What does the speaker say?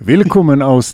Willkommen aus